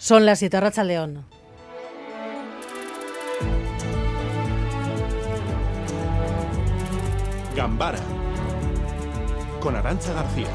Son las siete, Racha León. Gambara con Arancha García.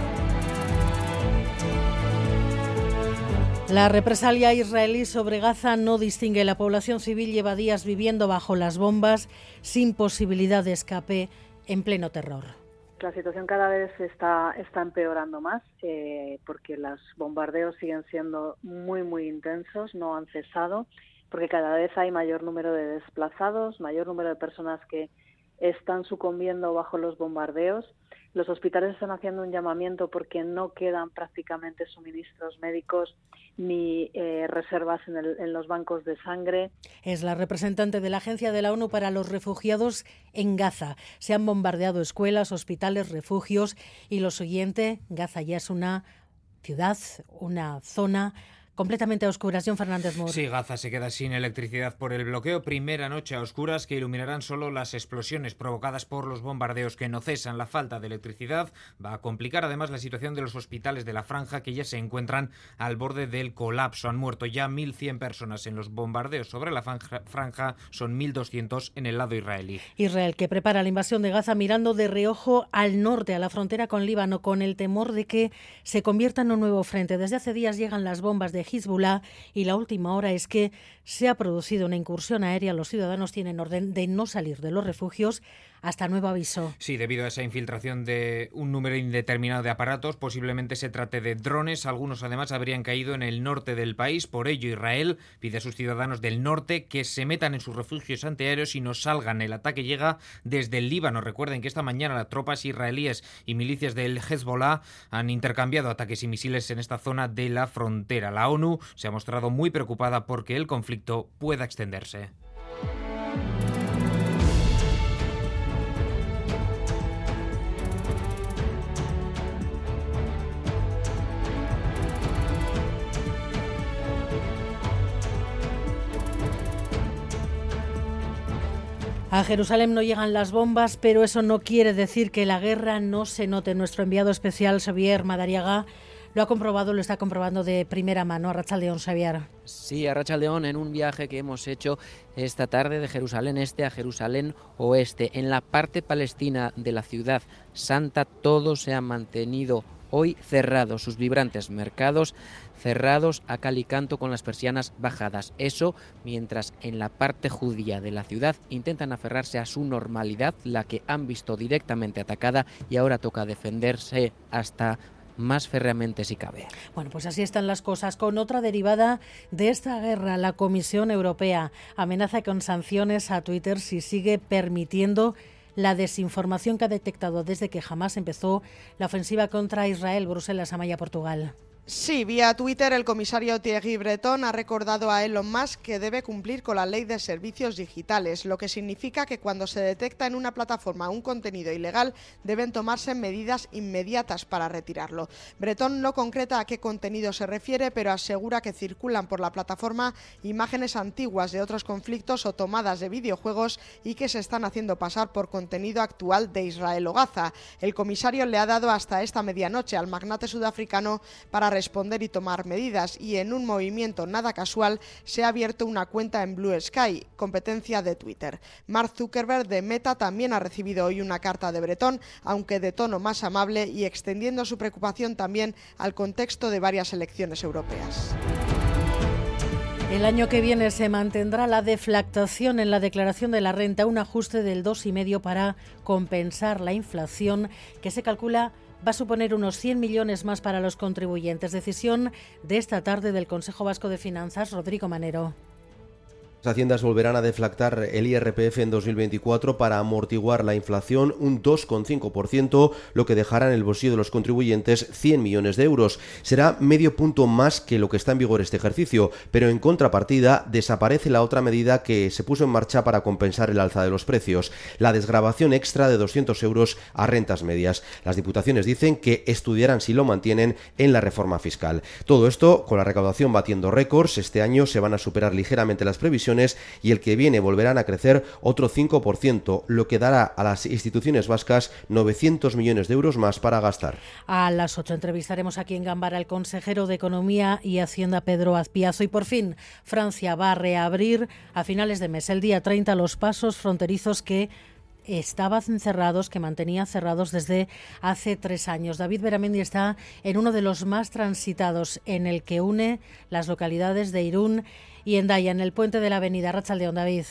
La represalia israelí sobre Gaza no distingue. La población civil lleva días viviendo bajo las bombas sin posibilidad de escape en pleno terror. La situación cada vez está, está empeorando más eh, porque los bombardeos siguen siendo muy, muy intensos, no han cesado, porque cada vez hay mayor número de desplazados, mayor número de personas que están sucumbiendo bajo los bombardeos. Los hospitales están haciendo un llamamiento porque no quedan prácticamente suministros médicos ni eh, reservas en, en, los bancos de sangre. Es la representante de la Agencia de la ONU para los Refugiados en Gaza. Se han bombardeado escuelas, hospitales, refugios y lo siguiente, Gaza ya es una ciudad, una zona completamente a oscuras. John Fernández Moore. Sí, Gaza se queda sin electricidad por el bloqueo. Primera noche a oscuras que iluminarán solo las explosiones provocadas por los bombardeos que no cesan. La falta de electricidad va a complicar además la situación de los hospitales de la franja que ya se encuentran al borde del colapso. Han muerto ya 1.100 personas en los bombardeos sobre la franja, son 1.200 en el lado israelí. Israel que prepara la invasión de Gaza mirando de reojo al norte, a la frontera con Líbano, con el temor de que se convierta en un nuevo frente. Desde hace días llegan las bombas de Y la última hora es que se ha producido una incursión aérea. Los ciudadanos tienen orden de no salir de los refugios hasta nuevo aviso. Sí, debido a esa infiltración de un número indeterminado de aparatos, posiblemente se trate de drones. Algunos además habrían caído en el norte del país. Por ello, Israel pide a sus ciudadanos del norte que se metan en sus refugios antiaéreos y no salgan. El ataque llega desde el Líbano. Recuerden que esta mañana las tropas israelíes y milicias del Hezbollah han intercambiado ataques y misiles en esta zona de la frontera. La ONU se ha mostrado muy preocupada porque el conflicto pueda extenderse. A Jerusalén no llegan las bombas, pero eso no quiere decir que la guerra no se note. Nuestro enviado especial, Xavier Madariaga, lo ha comprobado, lo está comprobando de primera mano. A León, Xavier. Sí, a León, en un viaje que hemos hecho esta tarde de Jerusalén Este a Jerusalén Oeste. En la parte palestina de la ciudad santa todo se ha mantenido hoy cerrado, sus vibrantes mercados cerrados a cal y canto con las persianas bajadas. Eso mientras en la parte judía de la ciudad intentan aferrarse a su normalidad, la que han visto directamente atacada y ahora toca defenderse hasta más férreamente si cabe. Bueno, pues así están las cosas. Con otra derivada de esta guerra, la Comisión Europea amenaza con sanciones a Twitter si sigue permitiendo la desinformación que ha detectado desde que jamás empezó la ofensiva contra Israel, Bruselas, Amaya, Portugal. Sí, vía Twitter el comisario Thierry Breton ha recordado a Elon Musk que debe cumplir con la ley de servicios digitales, lo que significa que cuando se detecta en una plataforma un contenido ilegal deben tomarse medidas inmediatas para retirarlo. Breton no concreta a qué contenido se refiere, pero asegura que circulan por la plataforma imágenes antiguas de otros conflictos o tomadas de videojuegos y que se están haciendo pasar por contenido actual de Israel o Gaza. El comisario le ha dado hasta esta medianoche al magnate sudafricano para responder y tomar medidas y en un movimiento nada casual se ha abierto una cuenta en Blue Sky, competencia de Twitter. Mark Zuckerberg de Meta también ha recibido hoy una carta de Bretón, aunque de tono más amable y extendiendo su preocupación también al contexto de varias elecciones europeas. El año que viene se mantendrá la deflactación en la declaración de la renta, un ajuste del 2,5 para compensar la inflación que se calcula va a suponer unos 100 millones más para los contribuyentes. Decisión de esta tarde del Consejo Vasco de Finanzas, Rodrigo Manero. Las haciendas volverán a deflactar el IRPF en 2024 para amortiguar la inflación un 2,5%, lo que dejará en el bolsillo de los contribuyentes 100 millones de euros. Será medio punto más que lo que está en vigor este ejercicio, pero en contrapartida desaparece la otra medida que se puso en marcha para compensar el alza de los precios, la desgrabación extra de 200 euros a rentas medias. Las diputaciones dicen que estudiarán si lo mantienen en la reforma fiscal. Todo esto con la recaudación batiendo récords. Este año se van a superar ligeramente las previsiones y el que viene volverán a crecer otro 5%, lo que dará a las instituciones vascas 900 millones de euros más para gastar. A las 8 entrevistaremos aquí en Gambara al consejero de Economía y Hacienda Pedro Azpiazo y por fin Francia va a reabrir a finales de mes, el día 30, los pasos fronterizos que estaban cerrados, que mantenía cerrados desde hace tres años. David Beramendi está en uno de los más transitados, en el que une las localidades de Irún y Endaya, en el puente de la avenida Rachaldeón. David.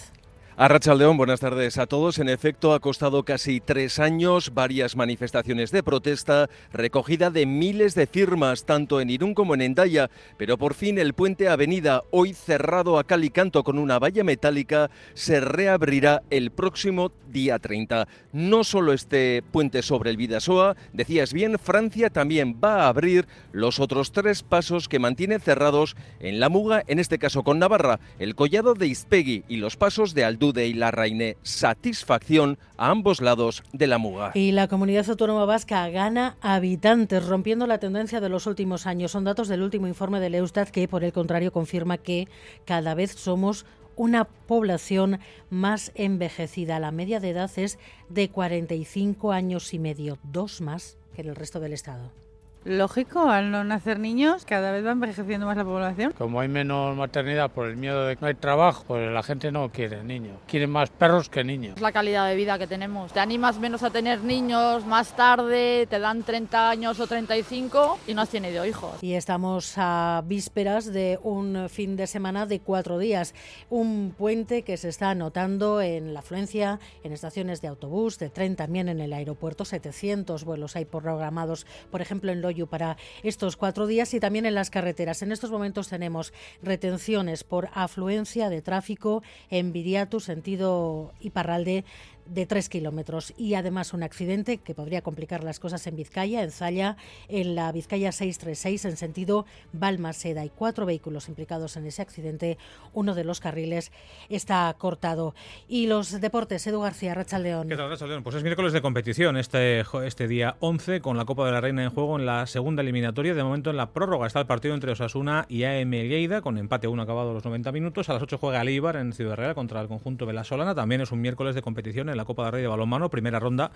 A Rachaldeón, buenas tardes a todos. En efecto, ha costado casi tres años varias manifestaciones de protesta, recogida de miles de firmas, tanto en Irún como en Endaya. Pero por fin el puente Avenida, hoy cerrado a cal y canto con una valla metálica, se reabrirá el próximo día 30. No solo este puente sobre el Vidasoa, decías bien, Francia también va a abrir los otros tres pasos que mantiene cerrados en la Muga, en este caso con Navarra, el Collado de Ispegui y los pasos de Aldude y la Reine. Satisfacción a ambos lados de la Muga. Y la comunidad autónoma vasca gana habitantes, rompiendo la tendencia de los últimos años. Son datos del último informe del Eustat que, por el contrario, confirma que cada vez somos una población más envejecida. La media de edad es de 45 años y medio, dos más que en el resto del Estado. Lógico, al no nacer niños, cada vez va envejeciendo más la población. Como hay menos maternidad por el miedo de que no hay trabajo, pues la gente no quiere niños. Quieren más perros que niños. Es la calidad de vida que tenemos. Te animas menos a tener niños más tarde, te dan 30 años o 35 y no has tenido hijos. Y estamos a vísperas de un fin de semana de cuatro días. Un puente que se está notando en la afluencia, en estaciones de autobús, de tren, también en el aeropuerto. 700 vuelos hay programados, por ejemplo, en Para estos cuatro días y también en las carreteras. En estos momentos tenemos retenciones por afluencia de tráfico en Viriatu, sentido Iparralde, de tres kilómetros y además un accidente que podría complicar las cosas en Vizcaya, en Zalla, en la Vizcaya 636 en sentido Balmaseda. Hay cuatro vehículos implicados en ese accidente. Uno de los carriles está cortado. Y los deportes, Edu García, Rachaldeón. ¿Qué tal, Rachaldeón? Pues es miércoles de competición este, este día 11 con la Copa de la Reina en juego en la segunda eliminatoria. De momento en la prórroga está el partido entre Osasuna y AM Lleida con empate 1 acabado los 90 minutos. A las 8 juega Alíbar en Ciudad Real contra el conjunto Velasolana. También es un miércoles de competición en la Copa de Rey de Balonmano, primera ronda.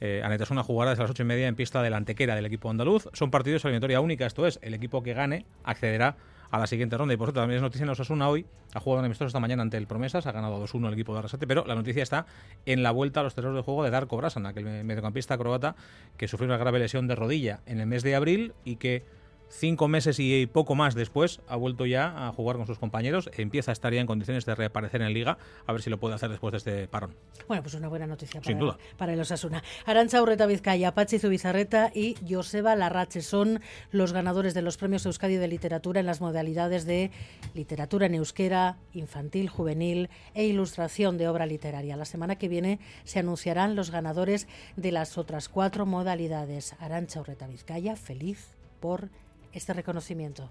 Eh, una jugada desde las ocho y media en pista de la antequera del equipo andaluz. Son partidos de eliminatoria única, esto es, el equipo que gane accederá a la siguiente ronda. Y por cierto, también es noticia en Osasuna hoy. Ha jugado un amistoso esta mañana ante el Promesas, ha ganado 2-1 el equipo de Arrasate, pero la noticia está en la vuelta a los terrenos de juego de Darko Brasana, que el mediocampista croata que sufrió una grave lesión de rodilla en el mes de abril y que cinco meses y poco más después ha vuelto ya a jugar con sus compañeros. Empieza a estar ya en condiciones de reaparecer en Liga. A ver si lo puede hacer después de este parón. Bueno, pues una buena noticia para, Sin duda. para el Osasuna. Arancha Urreta Vizcaya, Pachi Zubizarreta y Joseba Larrache son los ganadores de los premios Euskadi de Literatura en las modalidades de literatura en euskera, infantil, juvenil e ilustración de obra literaria. La semana que viene se anunciarán los ganadores de las otras cuatro modalidades. Arancha Urreta Vizcaya, feliz por este reconocimiento?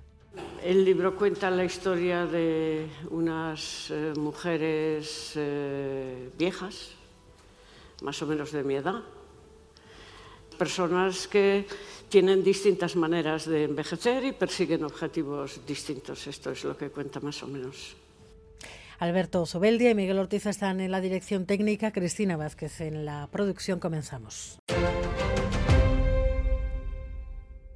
El libro cuenta la historia de unas eh, mujeres eh, viejas, más o menos de mi edad, personas que tienen distintas maneras de envejecer y persiguen objetivos distintos. Esto es lo que cuenta más o menos. Alberto Sobeldia y Miguel Ortiz están en la dirección técnica, Cristina Vázquez en la producción. Comenzamos.